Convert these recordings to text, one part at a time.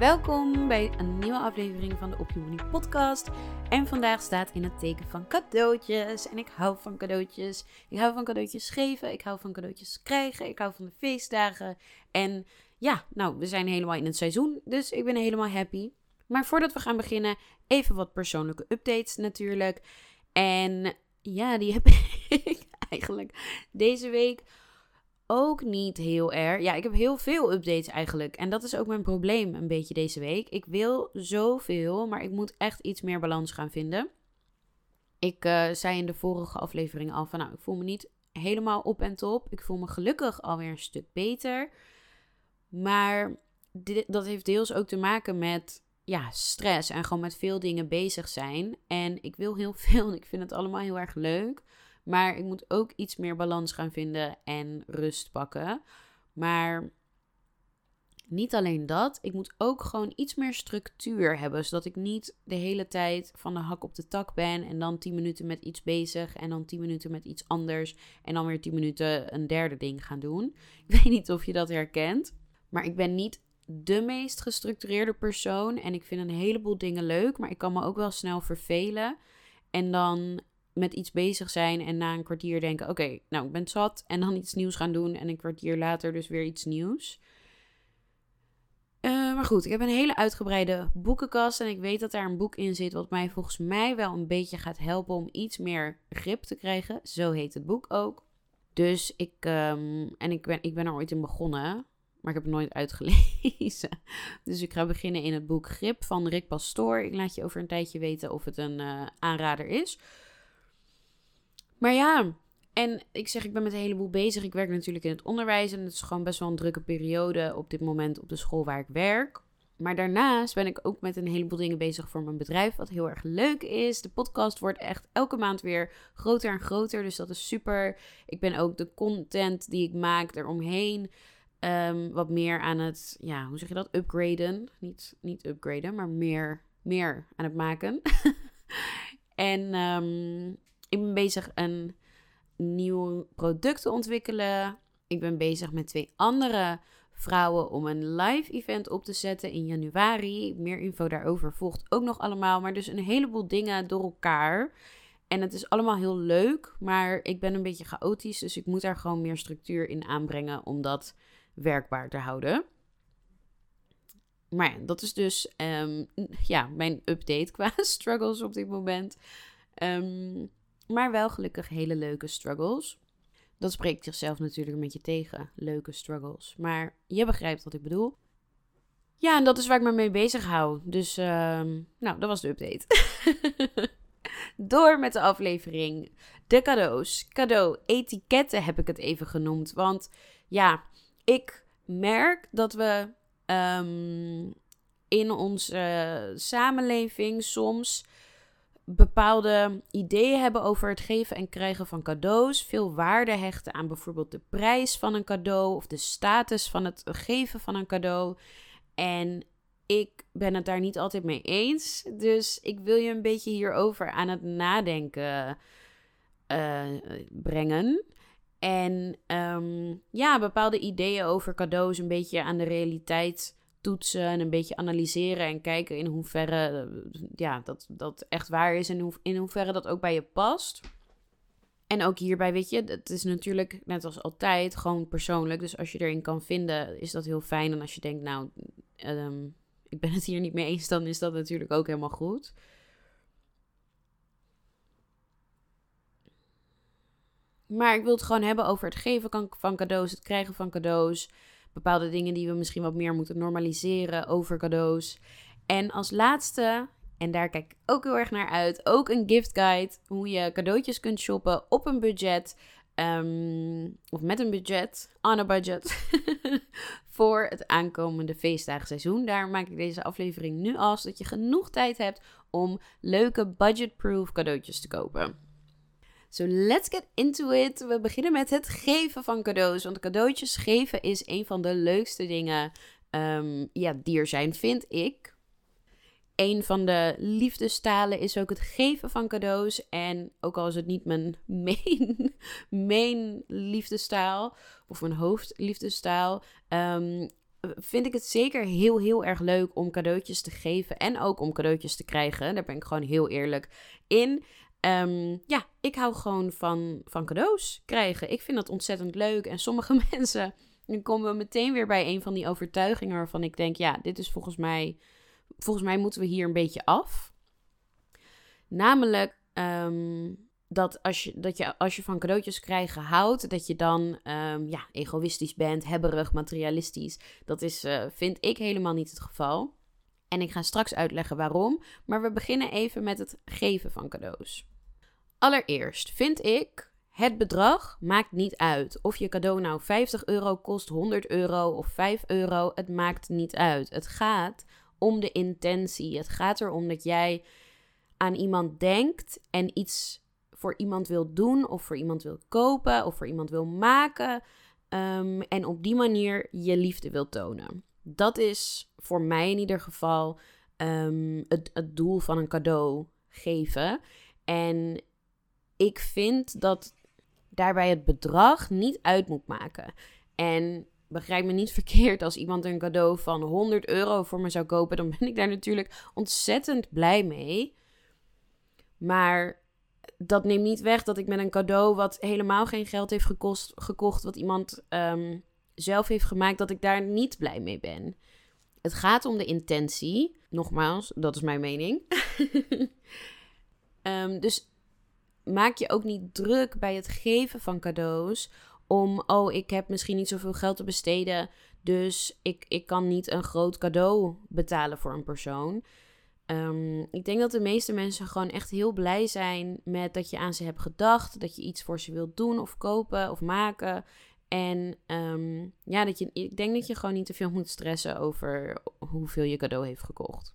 Welkom bij een nieuwe aflevering van de Op Je Money podcast. En vandaag staat in het teken van cadeautjes. En ik hou van cadeautjes. Ik hou van cadeautjes geven. Ik hou van cadeautjes krijgen. Ik hou van de feestdagen. En ja, nou, we zijn helemaal in het seizoen. Dus ik ben helemaal happy. Maar voordat we gaan beginnen, even wat persoonlijke updates natuurlijk. En ja, die heb ik eigenlijk deze week ook niet heel erg. Ja, ik heb heel veel updates eigenlijk. En dat is ook mijn probleem een beetje deze week. Ik wil zoveel, maar ik moet echt iets meer balans gaan vinden. Ik uh, zei in de vorige aflevering al van, nou, ik voel me niet helemaal op en top. Ik voel me gelukkig alweer een stuk beter. Maar dit, dat heeft deels ook te maken met ja, stress en gewoon met veel dingen bezig zijn. En ik wil heel veel en ik vind het allemaal heel erg leuk. Maar ik moet ook iets meer balans gaan vinden en rust pakken. Maar niet alleen dat, ik moet ook gewoon iets meer structuur hebben. Zodat ik niet de hele tijd van de hak op de tak ben. En dan 10 minuten met iets bezig. En dan 10 minuten met iets anders. En dan weer 10 minuten een derde ding gaan doen. Ik weet niet of je dat herkent. Maar ik ben niet de meest gestructureerde persoon. En ik vind een heleboel dingen leuk. Maar ik kan me ook wel snel vervelen. En dan met iets bezig zijn en na een kwartier denken: oké, nou ik ben zat. En dan iets nieuws gaan doen en een kwartier later dus weer iets nieuws. Uh, maar goed, ik heb een hele uitgebreide boekenkast en ik weet dat daar een boek in zit wat mij volgens mij wel een beetje gaat helpen om iets meer grip te krijgen. Zo heet het boek ook. Dus ik, um, en ik ben, ik ben er ooit in begonnen, maar ik heb het nooit uitgelezen. Dus ik ga beginnen in het boek Grip van Rick Pastoor. Ik laat je over een tijdje weten of het een uh, aanrader is. Maar ja, en ik zeg, ik ben met een heleboel bezig. Ik werk natuurlijk in het onderwijs en het is gewoon best wel een drukke periode op dit moment op de school waar ik werk. Maar daarnaast ben ik ook met een heleboel dingen bezig voor mijn bedrijf, wat heel erg leuk is. De podcast wordt echt elke maand weer groter en groter, dus dat is super. Ik ben ook de content die ik maak eromheen um, wat meer aan het, ja, hoe zeg je dat? Upgraden. Niet, niet upgraden, maar meer, meer aan het maken. en um, ik ben bezig een nieuw product te ontwikkelen. Ik ben bezig met twee andere vrouwen om een live event op te zetten in januari. Meer info daarover volgt ook nog allemaal. Maar dus een heleboel dingen door elkaar. En het is allemaal heel leuk, maar ik ben een beetje chaotisch. Dus ik moet daar gewoon meer structuur in aanbrengen om dat werkbaar te houden. Maar ja, dat is dus um, ja, mijn update qua struggles op dit moment. Um, maar wel gelukkig hele leuke struggles. Dat spreekt zichzelf natuurlijk een beetje tegen, leuke struggles. Maar je begrijpt wat ik bedoel. Ja, en dat is waar ik me mee bezig hou. Dus, uh, nou, dat was de update. Door met de aflevering. De cadeaus. Cadeau-etiketten heb ik het even genoemd. Want ja, ik merk dat we um, in onze samenleving soms bepaalde ideeën hebben over het geven en krijgen van cadeaus. Veel waarde hechten aan bijvoorbeeld de prijs van een cadeau of de status van het geven van een cadeau. En ik ben het daar niet altijd mee eens. Dus ik wil je een beetje hierover aan het nadenken uh, brengen. En um, ja, bepaalde ideeën over cadeaus een beetje aan de realiteit toetsen en een beetje analyseren en kijken in hoeverre eh, ja, dat, dat echt waar is en in hoeverre dat ook bij je past. En ook hierbij, weet je, het is natuurlijk net als altijd gewoon persoonlijk. Dus als je erin kan vinden, is dat heel fijn. En als je denkt, nou, ehm, ik ben het hier niet mee eens, dan is dat natuurlijk ook helemaal goed. Maar ik wil het gewoon hebben over het geven van cadeaus, het krijgen van cadeaus. Bepaalde dingen die we misschien wat meer moeten normaliseren over cadeaus. En als laatste, en daar kijk ik ook heel erg naar uit, ook een gift guide. Hoe je cadeautjes kunt shoppen op een budget. Ehm, of met een budget, on a budget, voor het aankomende feestdagenseizoen. Daar maak ik deze aflevering nu al, zodat je genoeg tijd hebt om leuke budget-proof cadeautjes te kopen. So let's get into it. We beginnen met het geven van cadeaus. Want cadeautjes geven is een van de leukste dingen um, ja, die er zijn, vind ik. Een van de liefdestalen is ook het geven van cadeaus. En ook al is het niet mijn main, main liefdestaal of mijn hoofdliefdestaal, um, vind ik het zeker heel, heel erg leuk om cadeautjes te geven en ook om cadeautjes te krijgen. Daar ben ik gewoon heel eerlijk in. Um, ja, ik hou gewoon van, van cadeaus krijgen. Ik vind dat ontzettend leuk. En sommige mensen, dan komen we meteen weer bij een van die overtuigingen waarvan ik denk, ja, dit is volgens mij, volgens mij moeten we hier een beetje af. Namelijk um, dat, als je, dat je als je van cadeautjes krijgen houdt, dat je dan um, ja, egoïstisch bent, hebberig, materialistisch. Dat is, uh, vind ik helemaal niet het geval. En ik ga straks uitleggen waarom. Maar we beginnen even met het geven van cadeaus. Allereerst vind ik, het bedrag maakt niet uit. Of je cadeau nou 50 euro kost, 100 euro of 5 euro, het maakt niet uit. Het gaat om de intentie. Het gaat erom dat jij aan iemand denkt en iets voor iemand wil doen, of voor iemand wil kopen, of voor iemand wil maken. Um, en op die manier je liefde wil tonen. Dat is voor mij in ieder geval um, het, het doel van een cadeau geven. En ik vind dat daarbij het bedrag niet uit moet maken. En begrijp me niet verkeerd, als iemand een cadeau van 100 euro voor me zou kopen, dan ben ik daar natuurlijk ontzettend blij mee. Maar dat neemt niet weg dat ik met een cadeau wat helemaal geen geld heeft gekost, gekocht, wat iemand um, zelf heeft gemaakt, dat ik daar niet blij mee ben. Het gaat om de intentie. Nogmaals, dat is mijn mening. um, dus maak je ook niet druk bij het geven van cadeaus. Om, oh, ik heb misschien niet zoveel geld te besteden. Dus ik, ik kan niet een groot cadeau betalen voor een persoon. Um, ik denk dat de meeste mensen gewoon echt heel blij zijn met dat je aan ze hebt gedacht. Dat je iets voor ze wilt doen of kopen of maken. En um, ja, dat je, ik denk dat je gewoon niet te veel moet stressen over hoeveel je cadeau heeft gekocht.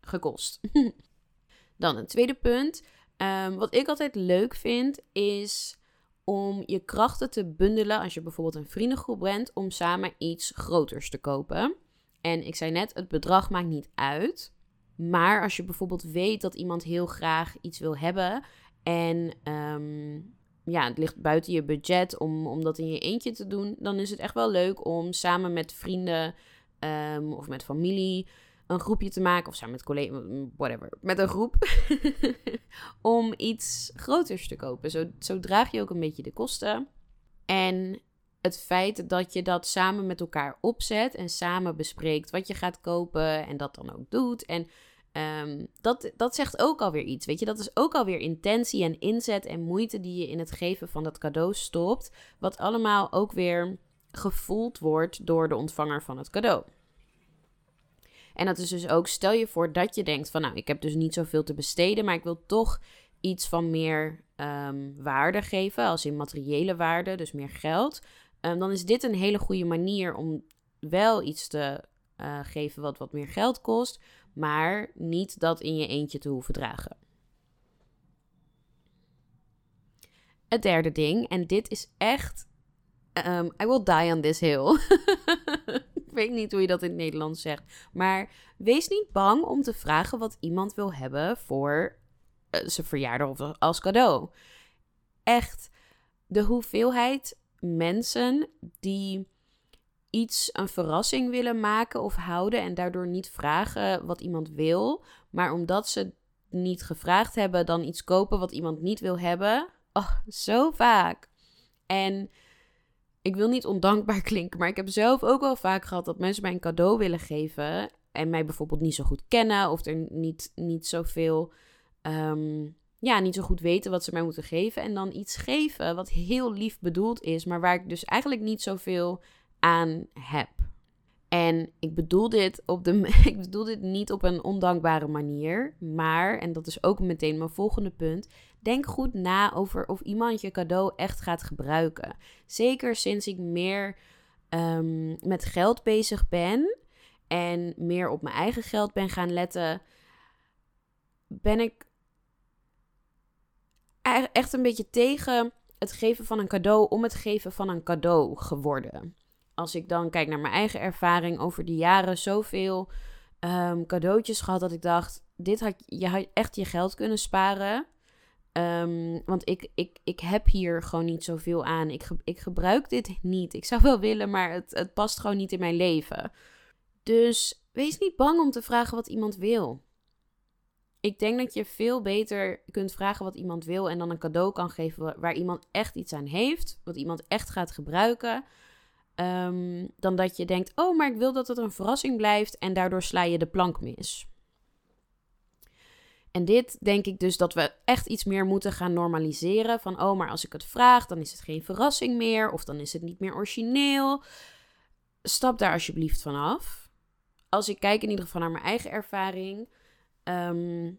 Gekost. Dan een tweede punt. Um, wat ik altijd leuk vind, is om je krachten te bundelen als je bijvoorbeeld een vriendengroep bent, om samen iets groters te kopen. En ik zei net, het bedrag maakt niet uit. Maar als je bijvoorbeeld weet dat iemand heel graag iets wil hebben en um, ja, het ligt buiten je budget om, om dat in je eentje te doen, dan is het echt wel leuk om samen met vrienden um, of met familie een groepje te maken, of samen met collega's, whatever, met een groep, om iets groters te kopen. Zo, zo draag je ook een beetje de kosten. En het feit dat je dat samen met elkaar opzet en samen bespreekt wat je gaat kopen en dat dan ook doet. En um, dat, dat zegt ook alweer iets. Weet je, dat is ook alweer intentie en inzet en moeite die je in het geven van dat cadeau stopt. Wat allemaal ook weer gevoeld wordt door de ontvanger van het cadeau. En dat is dus ook, stel je voor dat je denkt van nou, ik heb dus niet zoveel te besteden, maar ik wil toch iets van meer um, waarde geven, als in materiële waarde, dus meer geld. Um, dan is dit een hele goede manier om wel iets te uh, geven wat wat meer geld kost, maar niet dat in je eentje te hoeven dragen. Het derde ding, en dit is echt. Um, I will die on this hill. Weet niet hoe je dat in het Nederlands zegt. Maar wees niet bang om te vragen wat iemand wil hebben voor uh, zijn verjaardag of als cadeau. Echt, de hoeveelheid mensen die iets een verrassing willen maken of houden en daardoor niet vragen wat iemand wil, maar omdat ze niet gevraagd hebben, dan iets kopen wat iemand niet wil hebben. Oh, zo vaak. En ik wil niet ondankbaar klinken, maar ik heb zelf ook wel vaak gehad dat mensen mij een cadeau willen geven en mij bijvoorbeeld niet zo goed kennen of er niet, niet zoveel um, ja, niet zo goed weten wat ze mij moeten geven. En dan iets geven wat heel lief bedoeld is, maar waar ik dus eigenlijk niet zoveel aan heb. En ik bedoel dit, op de, ik bedoel dit niet op een ondankbare manier. Maar, en dat is ook meteen mijn volgende punt. Denk goed na over of iemand je cadeau echt gaat gebruiken. Zeker sinds ik meer um, met geld bezig ben. En meer op mijn eigen geld ben gaan letten. Ben ik e-, echt een beetje tegen het geven van een cadeau om het geven van een cadeau geworden als ik dan kijk naar mijn eigen ervaring over die jaren, zoveel um, cadeautjes gehad dat ik dacht: dit had je had echt je geld kunnen sparen. Ehm, want ik, ik, ik heb hier gewoon niet zoveel aan. Ik, ik gebruik dit niet. Ik zou wel willen, maar het, het past gewoon niet in mijn leven. Dus wees niet bang om te vragen wat iemand wil. Ik denk dat je veel beter kunt vragen wat iemand wil en dan een cadeau kan geven waar iemand echt iets aan heeft, wat iemand echt gaat gebruiken. Ehm, dan dat je denkt: oh, maar ik wil dat het een verrassing blijft en daardoor sla je de plank mis. En dit denk ik dus dat we echt iets meer moeten gaan normaliseren. Van oh, maar als ik het vraag, dan is het geen verrassing meer. Of dan is het niet meer origineel. Stap daar alsjeblieft vanaf. Als ik kijk in ieder geval naar mijn eigen ervaring. Ehm,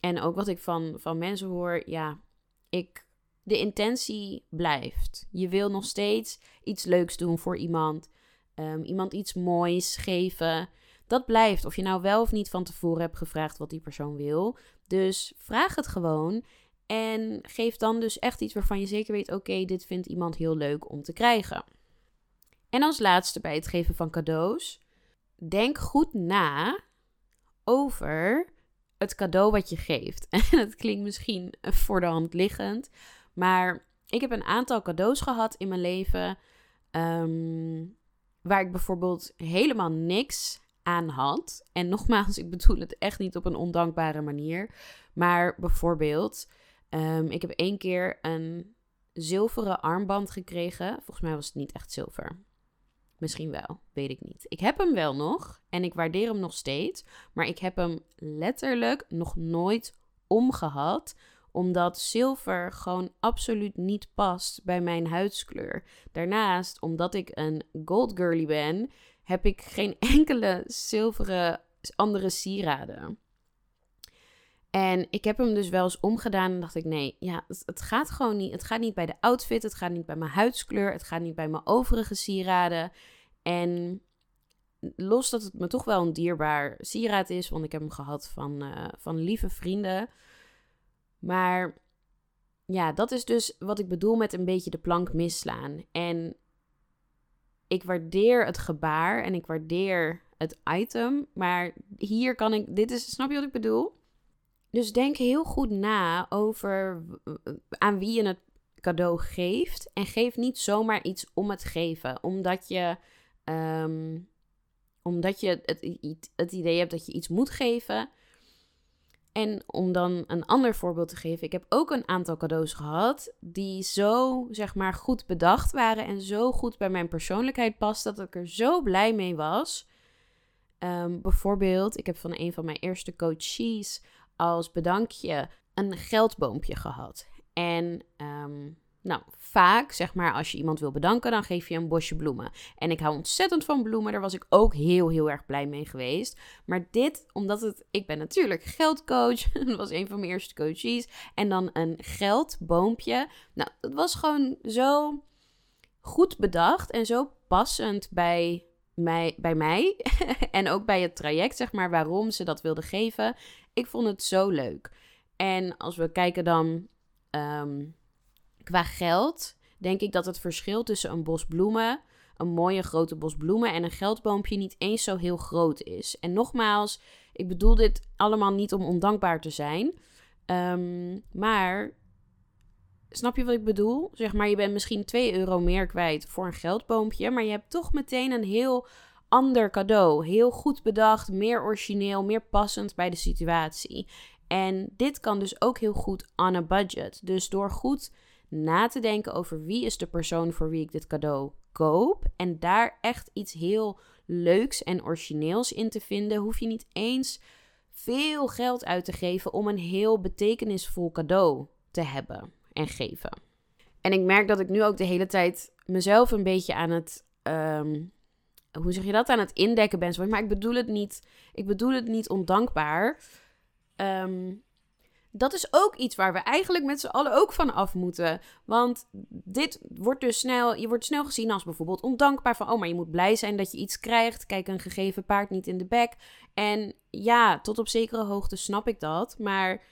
en ook wat ik van, van mensen hoor. Ja, ik de intentie blijft. Je wil nog steeds iets leuks doen voor iemand. Um, iemand iets moois geven. Dat blijft. Of je nou wel of niet van tevoren hebt gevraagd wat die persoon wil. Dus vraag het gewoon. En geef dan dus echt iets waarvan je zeker weet: oké, dit vindt iemand heel leuk om te krijgen. En als laatste bij het geven van cadeaus. Denk goed na over het cadeau wat je geeft. En het klinkt misschien voor de hand liggend. Maar ik heb een aantal cadeaus gehad in mijn leven. Ehm, waar ik bijvoorbeeld helemaal niks had. En nogmaals, ik bedoel het echt niet op een ondankbare manier. Maar bijvoorbeeld, um, ik heb één keer een zilveren armband gekregen. Volgens mij was het niet echt zilver. Misschien wel, weet ik niet. Ik heb hem wel nog en ik waardeer hem nog steeds. Maar ik heb hem letterlijk nog nooit omgehad omdat zilver gewoon absoluut niet past bij mijn huidskleur. Daarnaast, omdat ik een gold girly ben, heb ik geen enkele zilveren andere sieraden. En ik heb hem dus wel eens omgedaan en dacht ik, nee, ja, het, gaat gewoon niet. Het gaat niet bij de outfit, het gaat niet bij mijn huidskleur, het gaat niet bij mijn overige sieraden. En los dat het me toch wel een dierbaar sieraad is, want ik heb hem gehad van, uh, van lieve vrienden. Maar ja, dat is dus wat ik bedoel met een beetje de plank misslaan. En ik waardeer het gebaar en ik waardeer het item. Maar hier kan ik. Dit is. Snap je wat ik bedoel? Dus denk heel goed na over aan wie je het cadeau geeft. En geef niet zomaar iets om het geven. Omdat je. Um, omdat je het, het idee hebt dat je iets moet geven. En om dan een ander voorbeeld te geven, ik heb ook een aantal cadeaus gehad die zo, zeg maar, goed bedacht waren en zo goed bij mijn persoonlijkheid pasten dat ik er zo blij mee was. Um, bijvoorbeeld, ik heb van een van mijn eerste coaches als bedankje een geldboompje gehad. En um, nou, vaak, zeg maar, als je iemand wil bedanken, dan geef je een bosje bloemen. En ik hou ontzettend van bloemen, daar was ik ook heel, heel erg blij mee geweest. Maar dit, omdat het, ik ben natuurlijk geldcoach, dat was een van mijn eerste coaches. En dan een geldboompje. Nou, dat was gewoon zo goed bedacht en zo passend bij mij, bij mij. en ook bij het traject, zeg maar, waarom ze dat wilde geven. Ik vond het zo leuk. En als we kijken dan. Ehm, Qua geld denk ik dat het verschil tussen een bos bloemen, een mooie grote bos bloemen en een geldboompje niet eens zo heel groot is. En nogmaals, ik bedoel dit allemaal niet om ondankbaar te zijn. Um, maar snap je wat ik bedoel? Zeg maar, je bent misschien 2 euro meer kwijt voor een geldboompje, maar je hebt toch meteen een heel ander cadeau. Heel goed bedacht, meer origineel, meer passend bij de situatie. En dit kan dus ook heel goed on a budget. Dus door goed na te denken over wie is de persoon voor wie ik dit cadeau koop. En daar echt iets heel leuks en origineels in te vinden. Hoef je niet eens veel geld uit te geven om een heel betekenisvol cadeau te hebben en geven. En ik merk dat ik nu ook de hele tijd mezelf een beetje aan het. ehm, hoe zeg je dat? Aan het indekken ben. Maar ik bedoel het niet. Ik bedoel het niet ondankbaar. Ehm, dat is ook iets waar we eigenlijk met z'n allen ook van af moeten. Want dit wordt dus snel. Je wordt snel gezien als bijvoorbeeld ondankbaar. Van oh, maar je moet blij zijn dat je iets krijgt. Kijk een gegeven paard niet in de bek. En ja, tot op zekere hoogte snap ik dat. Maar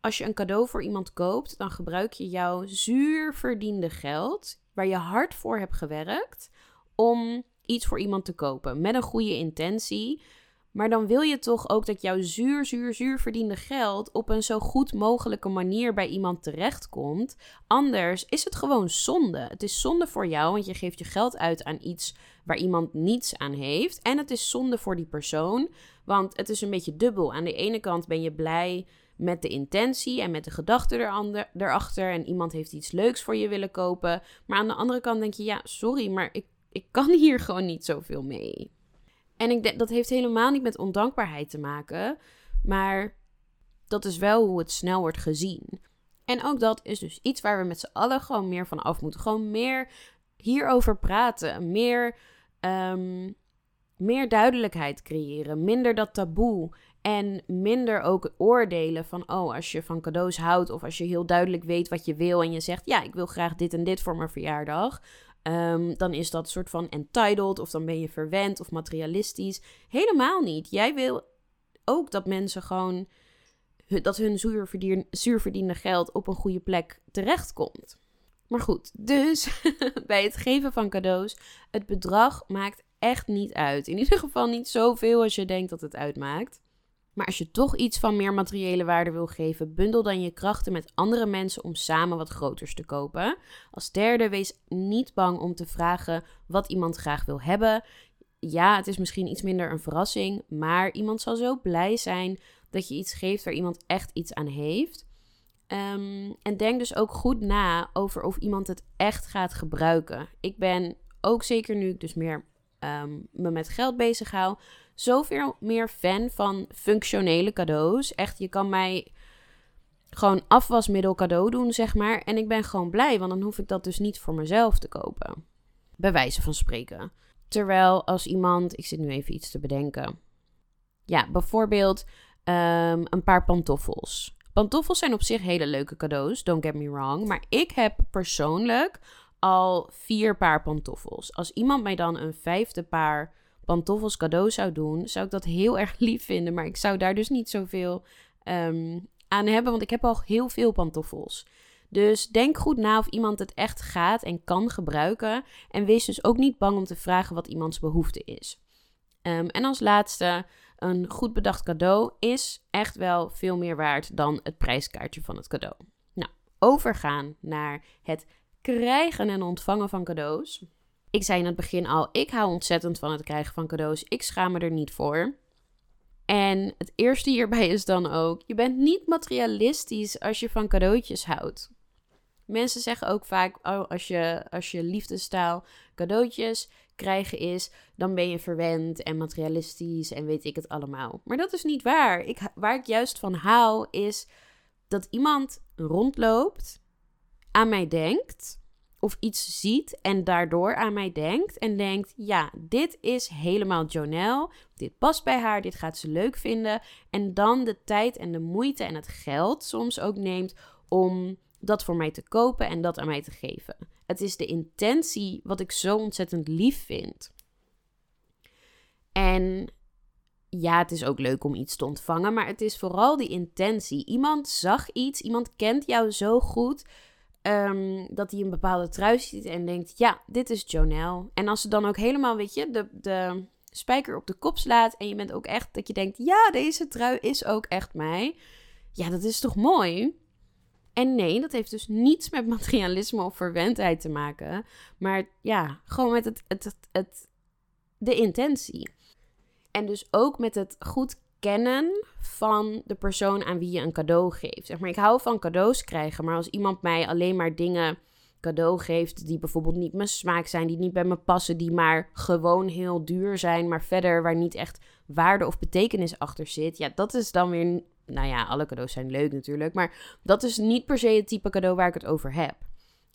als je een cadeau voor iemand koopt, dan gebruik je jouw zuur verdiende geld, waar je hard voor hebt gewerkt, om iets voor iemand te kopen. Met een goede intentie. Maar dan wil je toch ook dat jouw zuur, zuur, zuur verdiende geld op een zo goed mogelijke manier bij iemand terechtkomt. Anders is het gewoon zonde. Het is zonde voor jou, want je geeft je geld uit aan iets waar iemand niets aan heeft. En het is zonde voor die persoon, want het is een beetje dubbel. Aan de ene kant ben je blij met de intentie en met de gedachte erachter. En iemand heeft iets leuks voor je willen kopen. Maar aan de andere kant denk je, ja, sorry, maar ik, ik kan hier gewoon niet zoveel mee. En ik denk, dat heeft helemaal niet met ondankbaarheid te maken. Maar dat is wel hoe het snel wordt gezien. En ook dat is dus iets waar we met z'n allen gewoon meer van af moeten. Gewoon meer hierover praten. Meer, ehm, meer duidelijkheid creëren. Minder dat taboe. En minder ook oordelen van, oh, als je van cadeaus houdt of als je heel duidelijk weet wat je wil en je zegt, ja, ik wil graag dit en dit voor mijn verjaardag, ehm, dan is dat soort van entitled of dan ben je verwend of materialistisch. Helemaal niet. Jij wil ook dat mensen gewoon, dat hun zuurverdien- zuurverdiende geld op een goede plek terechtkomt. Maar goed, dus bij het geven van cadeaus, het bedrag maakt echt niet uit. In ieder geval niet zoveel als je denkt dat het uitmaakt. Maar als je toch iets van meer materiële waarde wil geven, bundel dan je krachten met andere mensen om samen wat groters te kopen. Als derde, wees niet bang om te vragen wat iemand graag wil hebben. Ja, het is misschien iets minder een verrassing, maar iemand zal zo blij zijn dat je iets geeft waar iemand echt iets aan heeft. Ehm, en denk dus ook goed na over of iemand het echt gaat gebruiken. Ik ben ook zeker nu ik dus meer ehm, me met geld bezig hou, zoveel meer fan van functionele cadeaus. Echt, je kan mij gewoon afwasmiddel cadeau doen, zeg maar. En ik ben gewoon blij, want dan hoef ik dat dus niet voor mezelf te kopen. Bij wijze van spreken. Terwijl als iemand, ik zit nu even iets te bedenken. Ja, bijvoorbeeld ehm, een paar pantoffels. Pantoffels zijn op zich hele leuke cadeaus, don't get me wrong. Maar ik heb persoonlijk al vier paar pantoffels. Als iemand mij dan een vijfde paar pantoffels cadeau zou doen, zou ik dat heel erg lief vinden. Maar ik zou daar dus niet zoveel ehm, aan hebben, want ik heb al heel veel pantoffels. Dus denk goed na of iemand het echt gaat en kan gebruiken. En wees dus ook niet bang om te vragen wat iemands behoefte is. Ehm, en als laatste, een goed bedacht cadeau is echt wel veel meer waard dan het prijskaartje van het cadeau. Nou, overgaan naar het krijgen en ontvangen van cadeaus. Ik zei in het begin al, ik hou ontzettend van het krijgen van cadeaus. Ik schaam me er niet voor. En het eerste hierbij is dan ook, je bent niet materialistisch als je van cadeautjes houdt. Mensen zeggen ook vaak, oh, als je, als je liefdestaal cadeautjes krijgen is, dan ben je verwend en materialistisch en weet ik het allemaal. Maar dat is niet waar. Ik, waar ik juist van hou, is dat iemand rondloopt, aan mij denkt, of iets ziet en daardoor aan mij denkt en denkt: ja, dit is helemaal Jonelle, dit past bij haar, dit gaat ze leuk vinden. En dan de tijd en de moeite en het geld soms ook neemt om dat voor mij te kopen en dat aan mij te geven. Het is de intentie wat ik zo ontzettend lief vind. En ja, het is ook leuk om iets te ontvangen, maar het is vooral die intentie. Iemand zag iets, iemand kent jou zo goed ehm, dat hij een bepaalde trui ziet en denkt: ja, dit is Jonelle. En als ze dan ook helemaal, weet je, de, de spijker op de kop slaat en je bent ook echt dat je denkt: ja, deze trui is ook echt mij. Ja, dat is toch mooi? En nee, dat heeft dus niets met materialisme of verwendheid te maken. Maar ja, gewoon met het, het, het, de intentie. En dus ook met het goed kennen van de persoon aan wie je een cadeau geeft. Maar, ik hou van cadeaus krijgen, maar als iemand mij alleen maar dingen cadeau geeft die bijvoorbeeld niet mijn smaak zijn, die niet bij me passen, die maar gewoon heel duur zijn, maar verder waar niet echt waarde of betekenis achter zit. Ja, dat is dan weer, nou ja, alle cadeaus zijn leuk natuurlijk, maar dat is niet per se het type cadeau waar ik het over heb.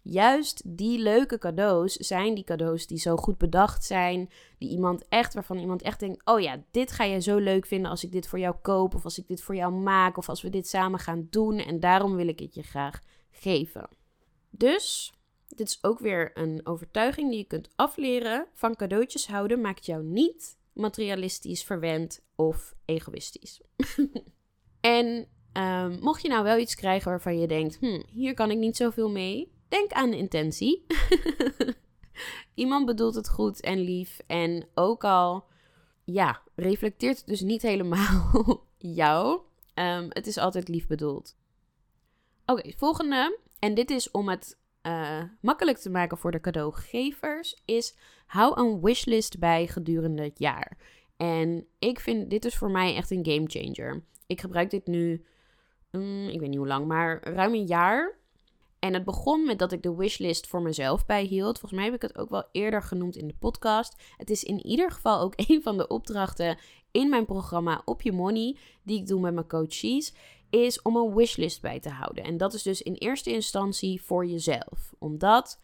Juist die leuke cadeaus zijn die cadeaus die zo goed bedacht zijn, die iemand echt, waarvan iemand echt denkt: oh ja, dit ga je zo leuk vinden als ik dit voor jou koop, of als ik dit voor jou maak, of als we dit samen gaan doen, en daarom wil ik het je graag geven. Dus dit is ook weer een overtuiging die je kunt afleren. Van cadeautjes houden maakt jou niet materialistisch, verwend of egoïstisch. en um, mocht je nou wel iets krijgen waarvan je denkt: hm, hier kan ik niet zoveel mee, denk aan intentie. Iemand bedoelt het goed en lief. En ook al, ja, reflecteert het dus niet helemaal jou. Um, het is altijd lief bedoeld. Oké, volgende. En dit is om het uh, makkelijk te maken voor de cadeaugevers, is hou een wishlist bij gedurende het jaar. En ik vind dit is voor mij echt een game changer. Ik gebruik dit nu, um, ik weet niet hoe lang, maar ruim een jaar. En het begon met dat ik de wishlist voor mezelf bijhield. Volgens mij heb ik het ook wel eerder genoemd in de podcast. Het is in ieder geval ook een van de opdrachten in mijn programma Op Je Money, die ik doe met mijn coaches is om een wishlist bij te houden. En dat is dus in eerste instantie voor jezelf. Omdat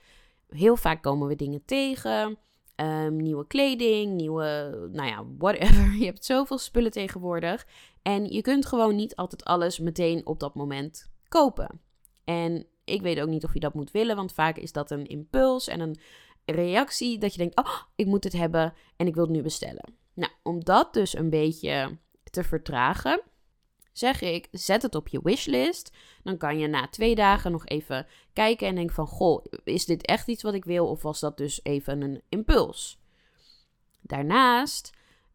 heel vaak komen we dingen tegen. Um, nieuwe kleding, nieuwe, nou ja, whatever. Je hebt zoveel spullen tegenwoordig. En je kunt gewoon niet altijd alles meteen op dat moment kopen. En ik weet ook niet of je dat moet willen, want vaak is dat een impuls en een reactie dat je denkt: oh, ik moet het hebben en ik wil het nu bestellen. Nou, om dat dus een beetje te vertragen, zeg ik, zet het op je wishlist. Dan kan je na twee dagen nog even kijken en denken van, goh, is dit echt iets wat ik wil of was dat dus even een impuls? Daarnaast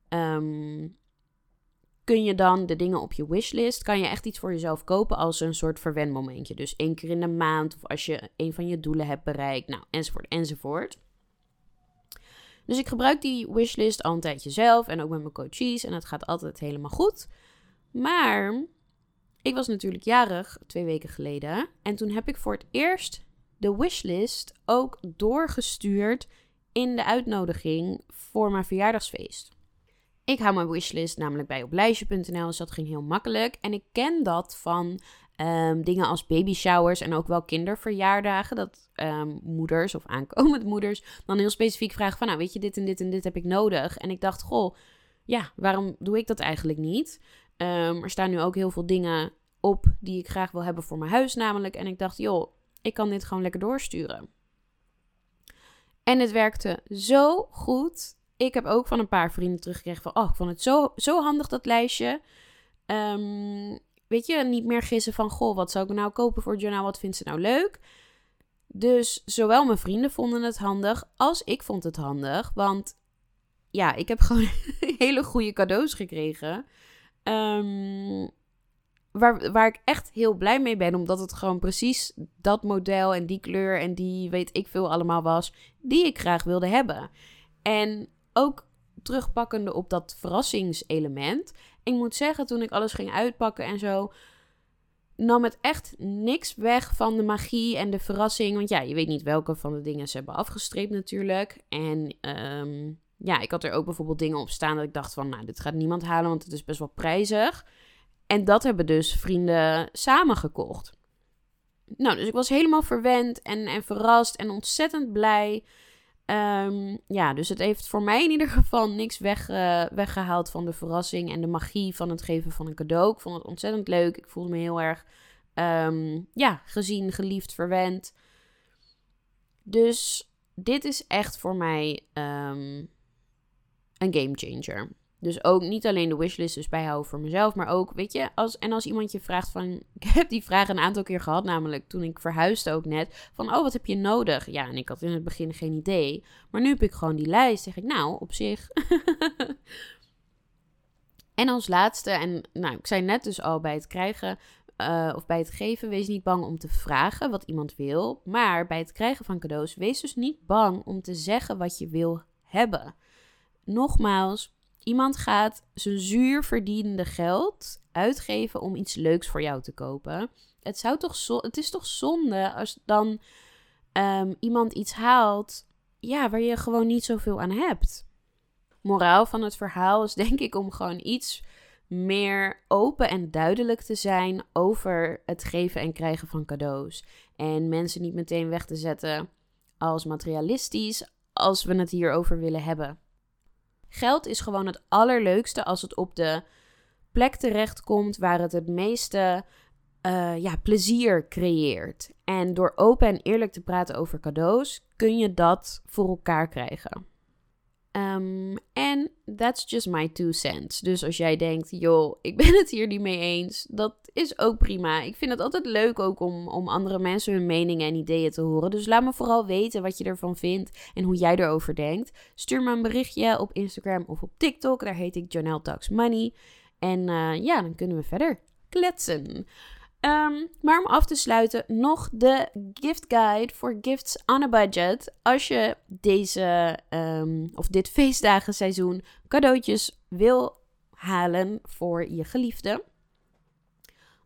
ehm, kun je dan de dingen op je wishlist, kan je echt iets voor jezelf kopen als een soort verwenmomentje. Dus één keer in de maand of als je een van je doelen hebt bereikt, nou, enzovoort, enzovoort. Dus ik gebruik die wishlist al een tijdje zelf en ook met mijn coaches en het gaat altijd helemaal goed. Maar ik was natuurlijk jarig twee weken geleden. En toen heb ik voor het eerst de wishlist ook doorgestuurd in de uitnodiging voor mijn verjaardagsfeest. Ik hou mijn wishlist namelijk bij op lijstje.nl, dus dat ging heel makkelijk. En ik ken dat van um, dingen als baby showers en ook wel kinderverjaardagen. Dat um, moeders of aankomende moeders dan heel specifiek vragen van, nou weet je, dit en dit en dit heb ik nodig. En ik dacht, goh, ja, waarom doe ik dat eigenlijk niet? Um, er staan nu ook heel veel dingen op die ik graag wil hebben voor mijn huis namelijk. En ik dacht, joh, ik kan dit gewoon lekker doorsturen. En het werkte zo goed. Ik heb ook van een paar vrienden teruggekregen van, oh, ik vond het zo, zo handig dat lijstje. Um, weet je, niet meer gissen van, goh, wat zou ik nou kopen voor het journaal? Wat vindt ze nou leuk? Dus zowel mijn vrienden vonden het handig als ik vond het handig. Want ja, ik heb gewoon hele goede cadeaus gekregen. Um, waar, waar ik echt heel blij mee ben, omdat het gewoon precies dat model en die kleur en die weet ik veel allemaal was, die ik graag wilde hebben. En ook terugpakkende op dat verrassingselement. Ik moet zeggen, toen ik alles ging uitpakken en zo, nam het echt niks weg van de magie en de verrassing. Want ja, je weet niet welke van de dingen ze hebben afgestreept natuurlijk. En um, ja, ik had er ook bijvoorbeeld dingen op staan dat ik dacht van, nou, dit gaat niemand halen, want het is best wel prijzig. En dat hebben dus vrienden samen gekocht. Nou, dus ik was helemaal verwend en, en verrast en ontzettend blij. Um, ja, dus het heeft voor mij in ieder geval niks weg, weggehaald van de verrassing en de magie van het geven van een cadeau. Ik vond het ontzettend leuk. Ik voelde me heel erg um, ja, gezien, geliefd, verwend. Dus dit is echt voor mij um, een game changer. Dus ook niet alleen de wishlist dus bijhouden voor mezelf, maar ook, weet je, als, en als iemand je vraagt van, ik heb die vraag een aantal keer gehad, namelijk toen ik verhuisde ook net, van, oh, wat heb je nodig? Ja, en ik had in het begin geen idee, maar nu heb ik gewoon die lijst, zeg ik, nou, op zich. en als laatste, en nou, ik zei net dus al bij het krijgen uh, of bij het geven, wees niet bang om te vragen wat iemand wil, maar bij het krijgen van cadeaus, wees dus niet bang om te zeggen wat je wil hebben nogmaals, iemand gaat zijn zuur verdiende geld uitgeven om iets leuks voor jou te kopen. Het, zou toch zo, het is toch zonde als dan ehm, iemand iets haalt ja, waar je gewoon niet zoveel aan hebt. Moraal van het verhaal is denk ik om gewoon iets meer open en duidelijk te zijn over het geven en krijgen van cadeaus. En mensen niet meteen weg te zetten als materialistisch als we het hierover willen hebben. Geld is gewoon het allerleukste als het op de plek terechtkomt waar het het meeste uh, ja, plezier creëert. En door open en eerlijk te praten over cadeaus kun je dat voor elkaar krijgen. Um, en that's just my two cents. Dus als jij denkt, joh, ik ben het hier niet mee eens, dat is ook prima. Ik vind het altijd leuk ook om, om andere mensen hun meningen en ideeën te horen. Dus laat me vooral weten wat je ervan vindt en hoe jij erover denkt. Stuur me een berichtje op Instagram of op TikTok. Daar heet ik Janelle Talks Money. En uh, ja, dan kunnen we verder kletsen. Um, maar om af te sluiten, nog de gift guide voor gifts on a budget. Als je deze um, of dit feestdagenseizoen cadeautjes wil halen voor je geliefde.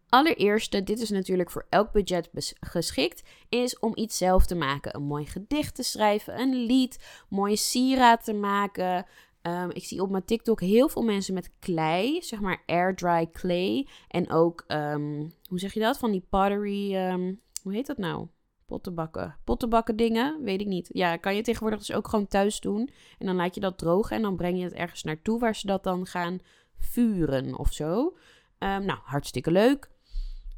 Allereerste, dit is natuurlijk voor elk budget geschikt, is om iets zelf te maken. Een mooi gedicht te schrijven, een lied, mooie sieraad te maken, Um, ik zie op mijn TikTok heel veel mensen met klei, zeg maar air dry clay. En ook, um, hoe zeg je dat? Van die pottery, um, hoe heet dat nou? Pottenbakken. Pottenbakken dingen, weet ik niet. Ja, kan je tegenwoordig dus ook gewoon thuis doen. En dan laat je dat drogen en dan breng je het ergens naartoe waar ze dat dan gaan vuren of zo. nou, hartstikke leuk.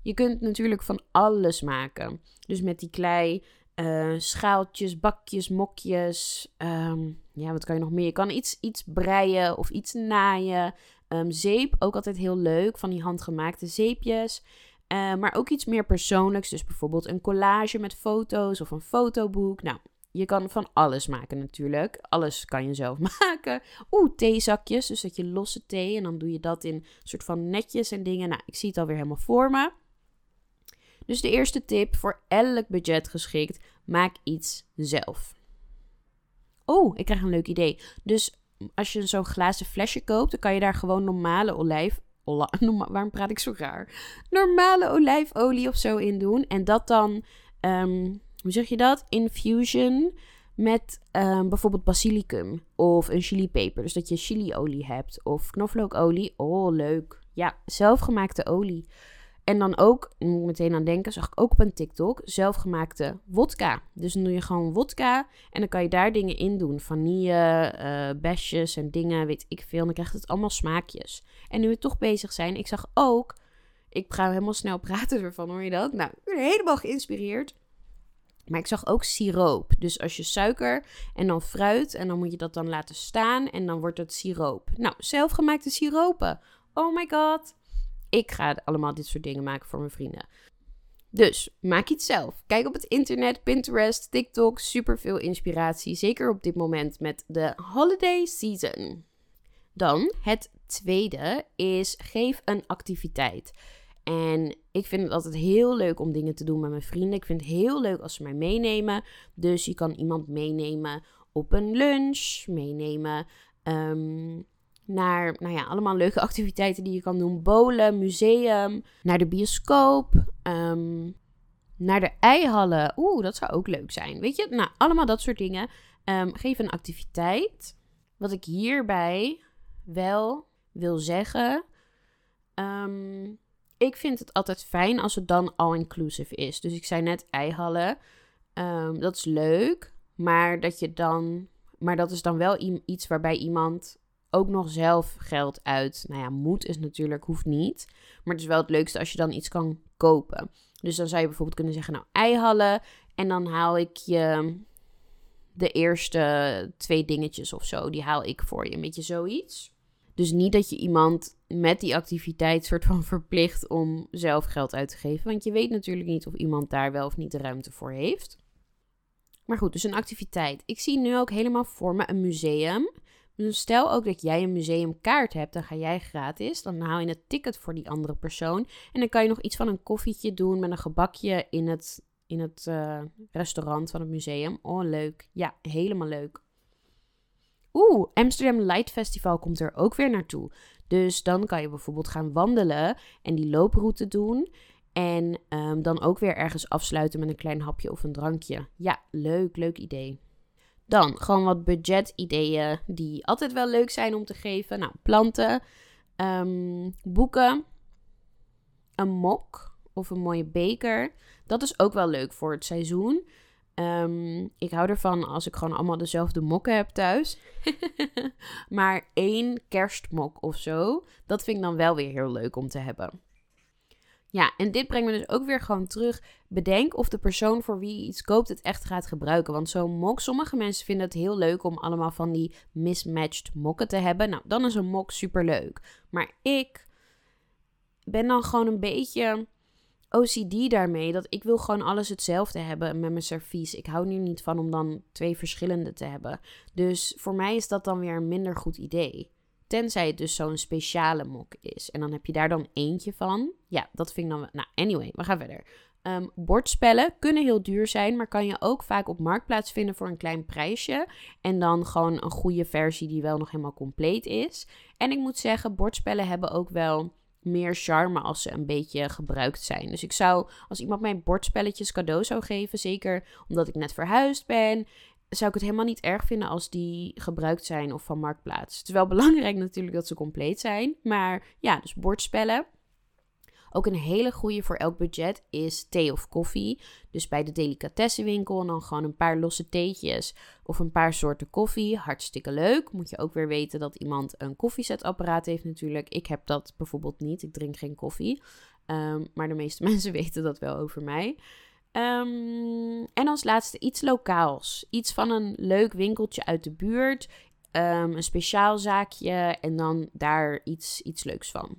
Je kunt natuurlijk van alles maken. Dus met die klei uh, schaaltjes, bakjes, mokjes. Um, ja, wat kan je nog meer? Je kan iets, iets breien of iets naaien. Um, zeep, ook altijd heel leuk, van die handgemaakte zeepjes. Uh, maar ook iets meer persoonlijks. Dus bijvoorbeeld een collage met foto's of een fotoboek. Nou, je kan van alles maken natuurlijk. Alles kan je zelf maken. Oeh, theezakjes. Dus dat je losse thee en dan doe je dat in soort van netjes en dingen. Nou, ik zie het alweer helemaal voor me. Dus de eerste tip voor elk budget geschikt: maak iets zelf. Oh, ik krijg een leuk idee. Dus als je zo'n glazen flesje koopt, dan kan je daar gewoon normale olijf. waarom praat ik zo raar? Normale olijfolie of zo in doen. En dat dan, um, hoe zeg je dat? Infusion met um, bijvoorbeeld basilicum of een chilipeper. Dus dat je chiliolie hebt of knoflookolie. Oh, leuk. Ja, zelfgemaakte olie. En dan ook, moet ik meteen aan denken, zag ik ook op een TikTok, zelfgemaakte wodka. Dus dan doe je gewoon wodka en dan kan je daar dingen in doen. Vanille, uh, besjes en dingen, weet ik veel. En dan krijgt het allemaal smaakjes. En nu we toch bezig zijn, ik zag ook, ik ga helemaal snel praten ervan, hoor je dat? Nou, ik ben helemaal geïnspireerd. Maar ik zag ook siroop. Dus als je suiker en dan fruit en dan moet je dat dan laten staan en dan wordt het siroop. Nou, zelfgemaakte siropen. Oh my god. Ik ga allemaal dit soort dingen maken voor mijn vrienden. Dus maak iets zelf. Kijk op het internet, Pinterest, TikTok, super veel inspiratie. Zeker op dit moment met de holiday season. Dan het tweede is geef een activiteit. En ik vind het altijd heel leuk om dingen te doen met mijn vrienden. Ik vind het heel leuk als ze mij meenemen. Dus je kan iemand meenemen op een lunch, meenemen um, naar nou ja, allemaal leuke activiteiten die je kan doen. Bowlen, museum, naar de bioscoop, um, naar de eihallen. Oeh, dat zou ook leuk zijn. Weet je, nou, allemaal dat soort dingen. Um, geef een activiteit. Wat ik hierbij wel wil zeggen. Um, ik vind het altijd fijn als het dan all-inclusive is. Dus ik zei net eihallen. dat is leuk. Maar dat je dan. Maar dat is dan wel iets waarbij iemand ook nog zelf geld uit. Nou ja, moet is natuurlijk, hoeft niet. Maar het is wel het leukste als je dan iets kan kopen. Dus dan zou je bijvoorbeeld kunnen zeggen, nou, eihallen. En dan haal ik je de eerste twee dingetjes of zo. Die haal ik voor je. Een beetje zoiets. Dus niet dat je iemand met die activiteit soort van verplicht om zelf geld uit te geven. Want je weet natuurlijk niet of iemand daar wel of niet de ruimte voor heeft. Maar goed, dus een activiteit. Ik zie nu ook helemaal voor me een museum. Dus stel ook dat jij een museumkaart hebt, dan ga jij gratis. Dan haal je het ticket voor die andere persoon. En dan kan je nog iets van een koffietje doen met een gebakje in het, in het uh, restaurant van het museum. Oh, leuk. Ja, helemaal leuk. Oeh, Amsterdam Light Festival komt er ook weer naartoe. Dus dan kan je bijvoorbeeld gaan wandelen en die looproute doen. En ehm, dan ook weer ergens afsluiten met een klein hapje of een drankje. Ja, leuk, leuk idee. Dan gewoon wat budget-ideeën die altijd wel leuk zijn om te geven. Nou, planten, ehm, boeken, een mok of een mooie beker. Dat is ook wel leuk voor het seizoen. Ehm, ik hou ervan als ik gewoon allemaal dezelfde mokken heb thuis. maar één kerstmok of zo, dat vind ik dan wel weer heel leuk om te hebben. Ja, en dit brengt me dus ook weer gewoon terug. Bedenk of de persoon voor wie je iets koopt het echt gaat gebruiken. Want zo'n mok, sommige mensen vinden het heel leuk om allemaal van die mismatched mokken te hebben. Nou, dan is een mok super leuk. Maar ik ben dan gewoon een beetje OCD daarmee. Dat ik wil gewoon alles hetzelfde hebben met mijn servies. Ik hou er niet van om dan twee verschillende te hebben. Dus voor mij is dat dan weer een minder goed idee. Tenzij het dus zo'n speciale mok is. En dan heb je daar dan eentje van. Ja, dat vind ik dan... Nou, anyway, we gaan verder. Um, bordspellen kunnen heel duur zijn, maar kan je ook vaak op marktplaats vinden voor een klein prijsje. En dan gewoon een goede versie die wel nog helemaal compleet is. En ik moet zeggen, bordspellen hebben ook wel meer charme als ze een beetje gebruikt zijn. Dus ik zou, als iemand mij bordspelletjes cadeau zou geven, zeker omdat ik net verhuisd ben, zou ik het helemaal niet erg vinden als die gebruikt zijn of van marktplaats. Het is wel belangrijk natuurlijk dat ze compleet zijn, maar ja, dus bordspellen. Ook een hele goede voor elk budget is thee of koffie. Dus bij de delicatessenwinkel dan gewoon een paar losse theetjes of een paar soorten koffie. Hartstikke leuk. Moet je ook weer weten dat iemand een koffiezetapparaat heeft natuurlijk. Ik heb dat bijvoorbeeld niet. Ik drink geen koffie. Ehm, maar de meeste mensen weten dat wel over mij. Ehm, en als laatste iets lokaals. Iets van een leuk winkeltje uit de buurt. Um, een speciaal zaakje en dan daar iets, iets leuks van.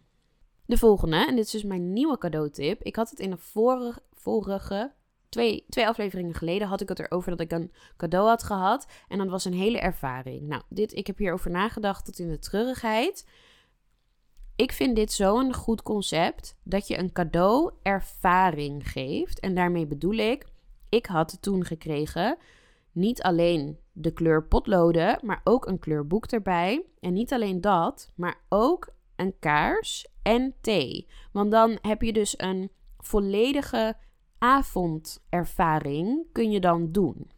De volgende, en dit is dus mijn nieuwe cadeautip. Ik had het in de vorige, vorige twee, twee afleveringen geleden had ik het erover dat ik een cadeau had gehad. En dat was een hele ervaring. Nou, dit, ik heb hierover nagedacht tot in de treurigheid. Ik vind dit zo'n goed concept dat je een cadeau ervaring geeft. En daarmee bedoel ik, ik had toen gekregen niet alleen de kleur potloden, maar ook een kleurboek erbij. En niet alleen dat, maar ook een kaars en thee. Want dan heb je dus een volledige avondervaring kun je dan doen.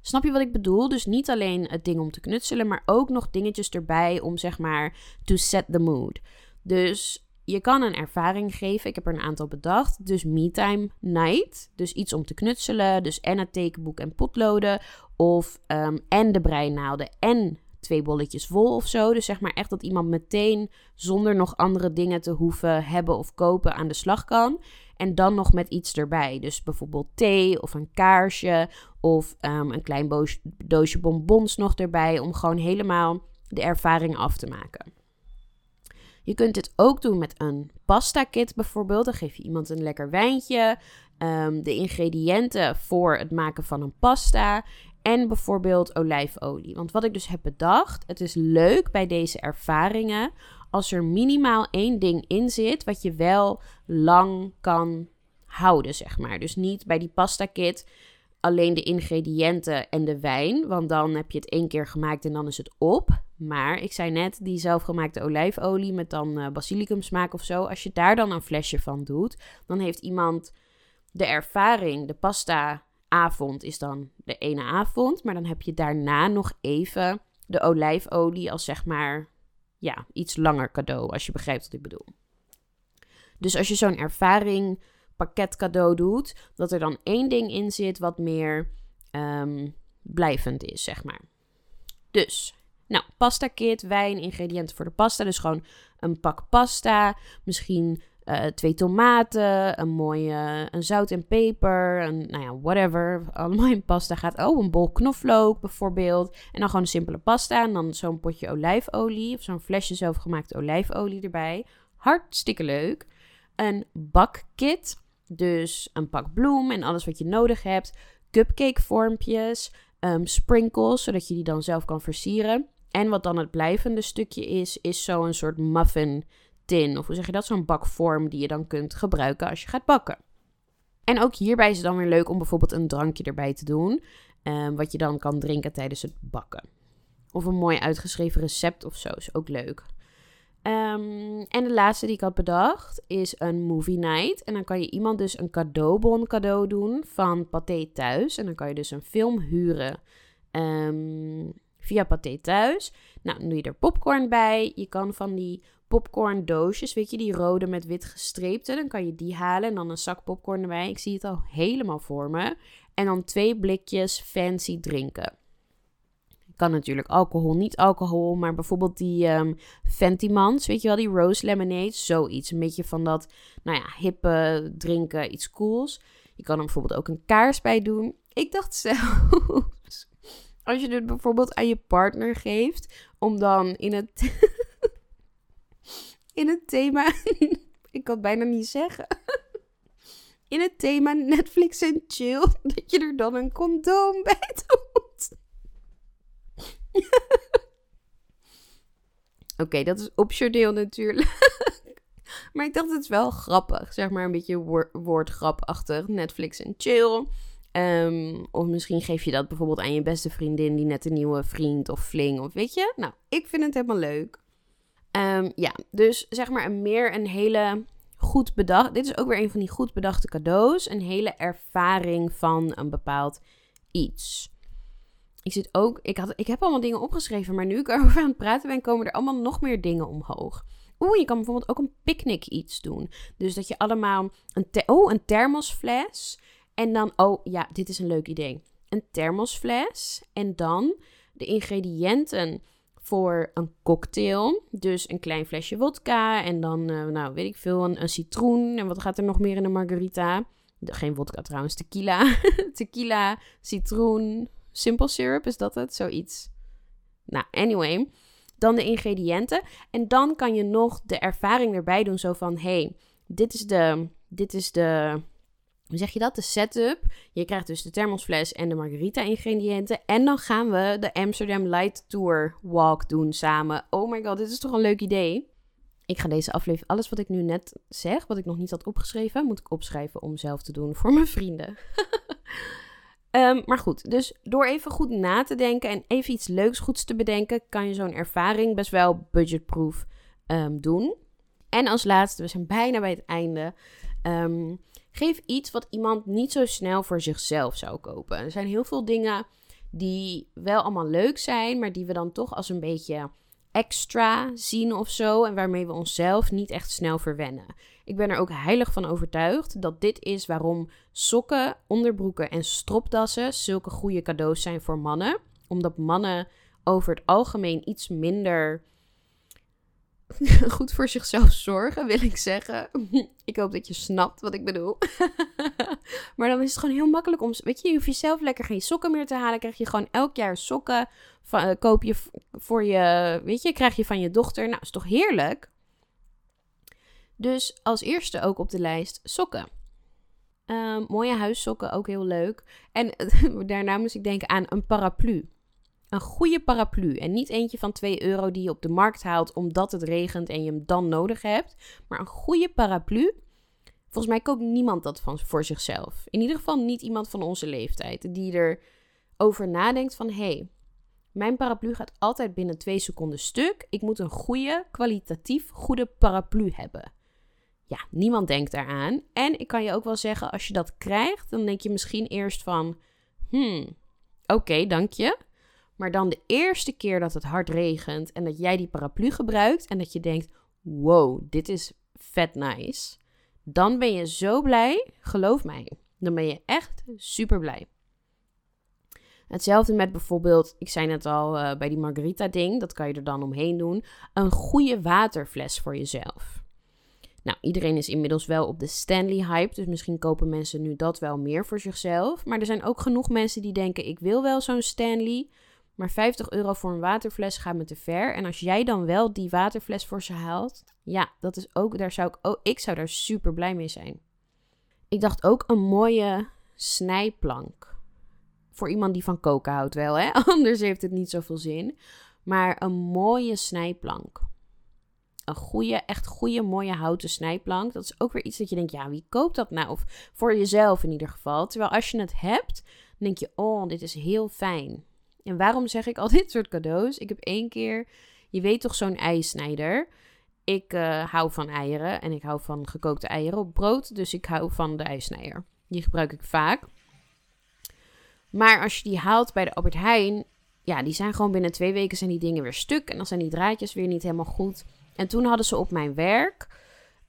Snap je wat ik bedoel? Dus niet alleen het ding om te knutselen, maar ook nog dingetjes erbij om zeg maar to set the mood. Dus je kan een ervaring geven. Ik heb er een aantal bedacht. Dus me-time night. Dus iets om te knutselen. Dus en het tekenboek en potloden. Of um, en de breinaalden en twee bolletjes vol of zo. Dus zeg maar echt dat iemand meteen zonder nog andere dingen te hoeven hebben of kopen aan de slag kan. En dan nog met iets erbij. Dus bijvoorbeeld thee of een kaarsje of ehm, een klein doosje bonbons nog erbij. Om gewoon helemaal de ervaring af te maken. Je kunt dit ook doen met een pasta kit bijvoorbeeld. Dan geef je iemand een lekker wijntje. Um, de ingrediënten voor het maken van een pasta. En bijvoorbeeld olijfolie. Want wat ik dus heb bedacht, het is leuk bij deze ervaringen als er minimaal één ding in zit wat je wel lang kan houden, zeg maar. Dus niet bij die pasta kit alleen de ingrediënten en de wijn, want dan heb je het één keer gemaakt en dan is het op. Maar ik zei net, die zelfgemaakte olijfolie met dan uh, basilicum smaak of zo, als je daar dan een flesje van doet, dan heeft iemand de ervaring, de pasta avond is dan de ene avond. Maar dan heb je daarna nog even de olijfolie als zeg maar ja, iets langer cadeau. Als je begrijpt wat ik bedoel. Dus als je zo'n ervaring pakket cadeau doet, dat er dan één ding in zit wat meer um, blijvend is, zeg maar. Dus, nou, pasta kit, wijn, ingrediënten voor de pasta. Dus gewoon een pak pasta, misschien uh, twee tomaten, een mooie een zout en peper, een, nou ja, whatever. Allemaal in pasta gaat. Oh, een bol knoflook bijvoorbeeld. En dan gewoon een simpele pasta. En dan zo'n potje olijfolie of zo'n flesje zelfgemaakte olijfolie erbij. Hartstikke leuk. Een bakkit. Dus een pak bloem en alles wat je nodig hebt. Cupcake vormpjes. Um, sprinkles, zodat je die dan zelf kan versieren. En wat dan het blijvende stukje is, is zo'n soort muffin tin. Of hoe zeg je dat? Zo'n bakvorm die je dan kunt gebruiken als je gaat bakken. En ook hierbij is het dan weer leuk om bijvoorbeeld een drankje erbij te doen. Um, wat je dan kan drinken tijdens het bakken. Of een mooi uitgeschreven recept of zo is ook leuk. Ehm, en de laatste die ik had bedacht is een movie night. En dan kan je iemand dus een cadeaubon cadeau doen van Pathé Thuis. En dan kan je dus een film huren ehm, via Pathé Thuis. Nou, doe je er popcorn bij. Je kan van die popcorn doosjes, weet je, die rode met wit gestreepte. Dan kan je die halen en dan een zak popcorn erbij. Ik zie het al helemaal voor me. En dan twee blikjes fancy drinken. Kan natuurlijk alcohol, niet alcohol, maar bijvoorbeeld die um, Fentimans, weet je wel, die rose lemonade, zoiets. Een beetje van dat, nou ja, hippe drinken, iets cools. Je kan er bijvoorbeeld ook een kaars bij doen. Ik dacht zelfs, als je het bijvoorbeeld aan je partner geeft, om dan in het, in het thema, ik kan het bijna niet zeggen, in het thema Netflix en chill, dat je er dan een condoom bij doet. Oké, dat is optioneel natuurlijk. maar ik dacht het is wel grappig. Zeg maar een beetje woord, woordgrapachtig. Netflix en chill. Ehm, of misschien geef je dat bijvoorbeeld aan je beste vriendin die net een nieuwe vriend of fling of weet je. Nou, ik vind het helemaal leuk. Ehm, ja, dus zeg maar een meer een hele goed bedacht. Dit is ook weer een van die goed bedachte cadeaus. Een hele ervaring van een bepaald iets. Ik zit ook, ik, had, ik heb allemaal dingen opgeschreven, maar nu ik erover aan het praten ben, komen er allemaal nog meer dingen omhoog. Oeh, je kan bijvoorbeeld ook een picknick iets doen. Dus dat je allemaal een, oh, een thermosfles. En dan, oh ja, dit is een leuk idee. Een thermosfles. En dan de ingrediënten voor een cocktail. Dus een klein flesje vodka. En dan, uh, nou weet ik veel, een, een, citroen. En wat gaat er nog meer in een margarita? Geen vodka trouwens, tequila. tequila, citroen, simple syrup, is dat het? Zoiets. Nou, anyway. Dan de ingrediënten. En dan kan je nog de ervaring erbij doen. Zo van, hey, dit is de, dit is de, hoe zeg je dat? De setup. Je krijgt dus de thermosfles en de margarita ingrediënten. En dan gaan we de Amsterdam Light Tour walk doen samen. Oh my god, dit is toch een leuk idee. Ik ga deze aflevering, alles wat ik nu net zeg, wat ik nog niet had opgeschreven, moet ik opschrijven om zelf te doen voor mijn vrienden. Ehm, maar goed, dus door even goed na te denken en even iets leuks goeds te bedenken, kan je zo'n ervaring best wel budgetproof um, doen. En als laatste, we zijn bijna bij het einde. Ehm, geef iets wat iemand niet zo snel voor zichzelf zou kopen. Er zijn heel veel dingen die wel allemaal leuk zijn, maar die we dan toch als een beetje extra zien of zo. En waarmee we onszelf niet echt snel verwennen. Ik ben er ook heilig van overtuigd dat dit is waarom sokken, onderbroeken en stropdassen zulke goede cadeaus zijn voor mannen. Omdat mannen over het algemeen iets minder goed voor zichzelf zorgen, wil ik zeggen. ik hoop dat je snapt wat ik bedoel. maar dan is het gewoon heel makkelijk om. Weet je, je hoeft jezelf lekker geen sokken meer te halen. Krijg je gewoon elk jaar sokken. Van, uh, koop je voor je. Weet je, krijg je van je dochter. Nou, is toch heerlijk? Dus als eerste ook op de lijst sokken. Um, mooie huissokken, ook heel leuk. En daarna moest ik denken aan een paraplu. Een goede paraplu. En niet eentje van 2 euro die je op de markt haalt omdat het regent en je hem dan nodig hebt. Maar een goede paraplu. Volgens mij koopt niemand dat van, voor zichzelf. In ieder geval niet iemand van onze leeftijd. Die erover nadenkt van... hé, hey, mijn paraplu gaat altijd binnen 2 seconden stuk. Ik moet een goede, kwalitatief goede paraplu hebben. Ja, niemand denkt daaraan. En ik kan je ook wel zeggen, als je dat krijgt, dan denk je misschien eerst van... Hmm, oké, dank je. Maar dan de eerste keer dat het hard regent en dat jij die paraplu gebruikt en dat je denkt: wow, dit is vet nice. Dan ben je zo blij, geloof mij. Dan ben je echt super blij. Hetzelfde met bijvoorbeeld, ik zei net al uh, bij die margarita ding, dat kan je er dan omheen doen. Een goede waterfles voor jezelf. Nou, iedereen is inmiddels wel op de Stanley hype, dus misschien kopen mensen nu dat wel meer voor zichzelf. Maar er zijn ook genoeg mensen die denken: ik wil wel zo'n Stanley, maar 50 euro voor een waterfles gaat me te ver. En als jij dan wel die waterfles voor ze haalt, ja, dat is ook, daar zou ik, oh, ik zou daar super blij mee zijn. Ik dacht ook een mooie snijplank. Voor iemand die van koken houdt wel, hè? Anders heeft het niet zoveel zin. Maar een mooie snijplank. Een goede, echt goede, mooie houten snijplank. Dat is ook weer iets dat je denkt, ja, wie koopt dat nou? Of voor jezelf in ieder geval. Terwijl als je het hebt, dan denk je, oh, dit is heel fijn. En waarom zeg ik al dit soort cadeaus? Ik heb één keer, je weet toch zo'n ijsnijder. ik uh, hou van eieren en ik hou van gekookte eieren op brood. Dus ik hou van de ijsnijder. Die gebruik ik vaak. Maar als je die haalt bij de Albert Heijn, ja, die zijn gewoon binnen twee weken zijn die dingen weer stuk. En dan zijn die draadjes weer niet helemaal goed. En toen hadden ze op mijn werk,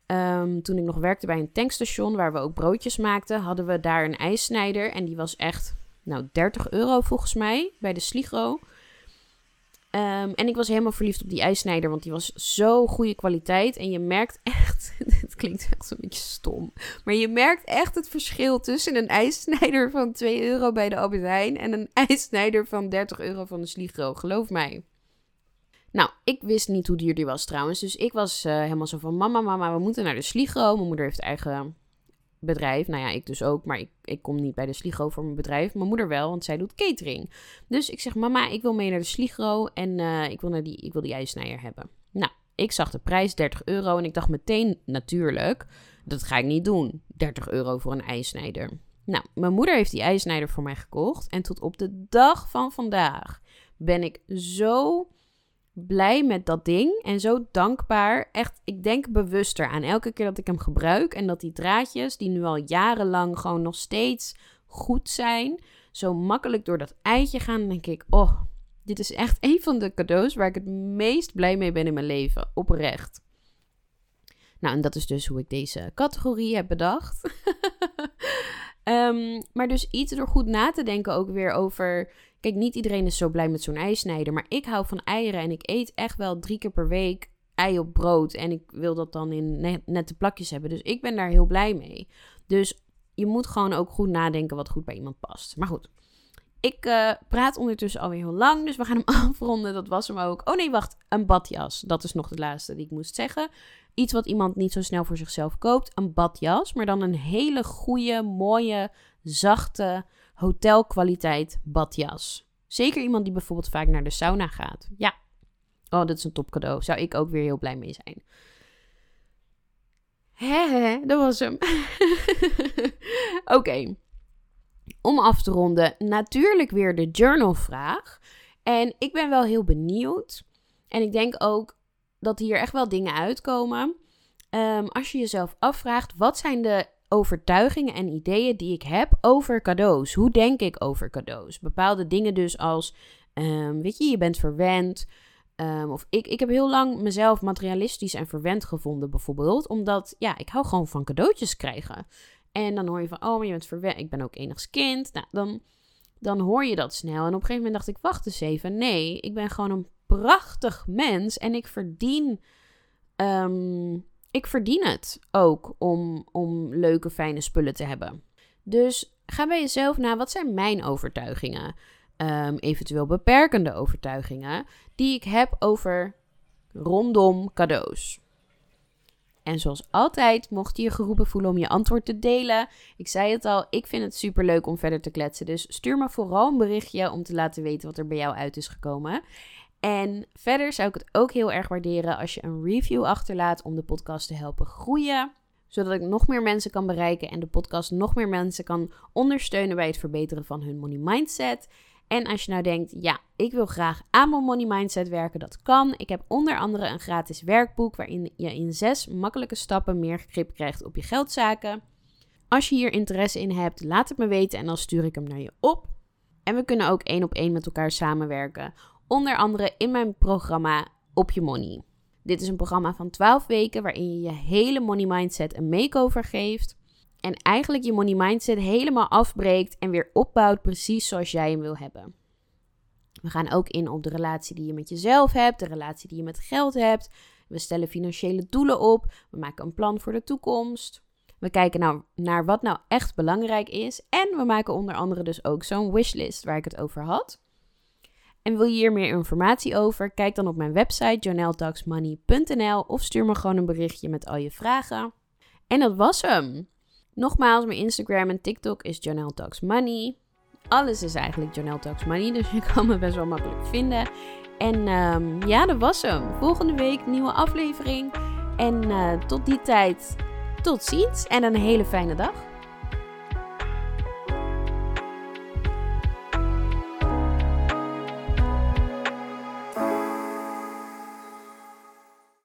um, toen ik nog werkte bij een tankstation waar we ook broodjes maakten, hadden we daar een ijssnijder. En die was echt, nou, 30 euro volgens mij bij de Sligro. Um, en ik was helemaal verliefd op die ijssnijder, want die was zo goede kwaliteit. En je merkt echt, het klinkt echt een beetje stom, maar je merkt echt het verschil tussen een ijssnijder van 2 euro bij de Albert Heijn en een ijssnijder van 30 euro van de Sligro. Geloof mij. Nou, ik wist niet hoe duur die was trouwens, dus ik was uh, helemaal zo van, mama, mama, we moeten naar de Sligro. Mijn moeder heeft eigen bedrijf. Nou ja, ik dus ook, maar ik, ik kom niet bij de Sligo voor mijn bedrijf. Mijn moeder wel, want zij doet catering. Dus ik zeg, mama, ik wil mee naar de Sligo en uh, ik, wil naar die, ik wil die ijsnijder hebben. Nou, ik zag de prijs 30 euro en ik dacht meteen, natuurlijk, dat ga ik niet doen. 30 euro voor een ijsnijder. Nou, mijn moeder heeft die ijsnijder voor mij gekocht. En tot op de dag van vandaag ben ik zo blij met dat ding en zo dankbaar. Echt, ik denk bewuster aan elke keer dat ik hem gebruik en dat die draadjes, die nu al jarenlang gewoon nog steeds goed zijn, zo makkelijk door dat eitje gaan. Denk ik, oh, dit is echt een van de cadeaus waar ik het meest blij mee ben in mijn leven. Oprecht. Nou, en dat is dus hoe ik deze categorie heb bedacht. um, maar dus iets door goed na te denken ook weer over Kijk, niet iedereen is zo blij met zo'n ijsnijder. Maar ik hou van eieren en ik eet echt wel drie keer per week ei op brood. En ik wil dat dan in net, nette plakjes hebben. Dus ik ben daar heel blij mee. Dus je moet gewoon ook goed nadenken wat goed bij iemand past. Maar goed. Ik uh, praat ondertussen alweer heel lang, dus we gaan hem afronden. Dat was hem ook. Oh nee, wacht. Een badjas. Dat is nog de laatste die ik moest zeggen. Iets wat iemand niet zo snel voor zichzelf koopt. Een badjas. Maar dan een hele goede, mooie, zachte hotelkwaliteit badjas. Zeker iemand die bijvoorbeeld vaak naar de sauna gaat. Ja. Oh, dat is een top cadeau. Zou ik ook weer heel blij mee zijn. Hè, dat was hem. Oké. Om af te ronden, natuurlijk weer de journalvraag. En ik ben wel heel benieuwd. En ik denk ook dat hier echt wel dingen uitkomen. Um, als je jezelf afvraagt, wat zijn de overtuigingen en ideeën die ik heb over cadeaus. Hoe denk ik over cadeaus? Bepaalde dingen dus als, um, weet je, je bent verwend. Um, of ik, ik heb heel lang mezelf materialistisch en verwend gevonden, bijvoorbeeld. Omdat, ja, ik hou gewoon van cadeautjes krijgen. En dan hoor je van, oh, maar je bent verwend. Ik ben ook enigs kind. Nou, dan, dan hoor je dat snel. En op een gegeven moment dacht ik, wacht eens even. Nee, ik ben gewoon een prachtig mens. En ik verdien um, ik verdien het ook om, om leuke, fijne spullen te hebben. Dus ga bij jezelf na, wat zijn mijn overtuigingen? Um, eventueel beperkende overtuigingen die ik heb over rondom cadeaus. En zoals altijd, mocht je je geroepen voelen om je antwoord te delen. Ik zei het al, ik vind het super leuk om verder te kletsen. Dus stuur me vooral een berichtje om te laten weten wat er bij jou uit is gekomen. En verder zou ik het ook heel erg waarderen als je een review achterlaat om de podcast te helpen groeien. Zodat ik nog meer mensen kan bereiken en de podcast nog meer mensen kan ondersteunen bij het verbeteren van hun money mindset. En als je nou denkt, ja, ik wil graag aan mijn money mindset werken, dat kan. Ik heb onder andere een gratis werkboek waarin je in zes makkelijke stappen meer grip krijgt op je geldzaken. Als je hier interesse in hebt, laat het me weten en dan stuur ik hem naar je op. En we kunnen ook één op één met elkaar samenwerken Onder andere in mijn programma Op Je Money. Dit is een programma van 12 weken waarin je je hele money mindset een makeover geeft. En eigenlijk je money mindset helemaal afbreekt en weer opbouwt precies zoals jij hem wil hebben. We gaan ook in op de relatie die je met jezelf hebt, de relatie die je met geld hebt. We stellen financiële doelen op. We maken een plan voor de toekomst. We kijken nou naar wat nou echt belangrijk is. En we maken onder andere dus ook zo'n wishlist waar ik het over had. En wil je hier meer informatie over? Kijk dan op mijn website journaltalksmoney.nl of stuur me gewoon een berichtje met al je vragen. En dat was hem. Nogmaals, mijn Instagram en TikTok is Money. Alles is eigenlijk Money, dus je kan me best wel makkelijk vinden. En um, ja, dat was hem. Volgende week nieuwe aflevering. En uh, tot die tijd, tot ziens en een hele fijne dag.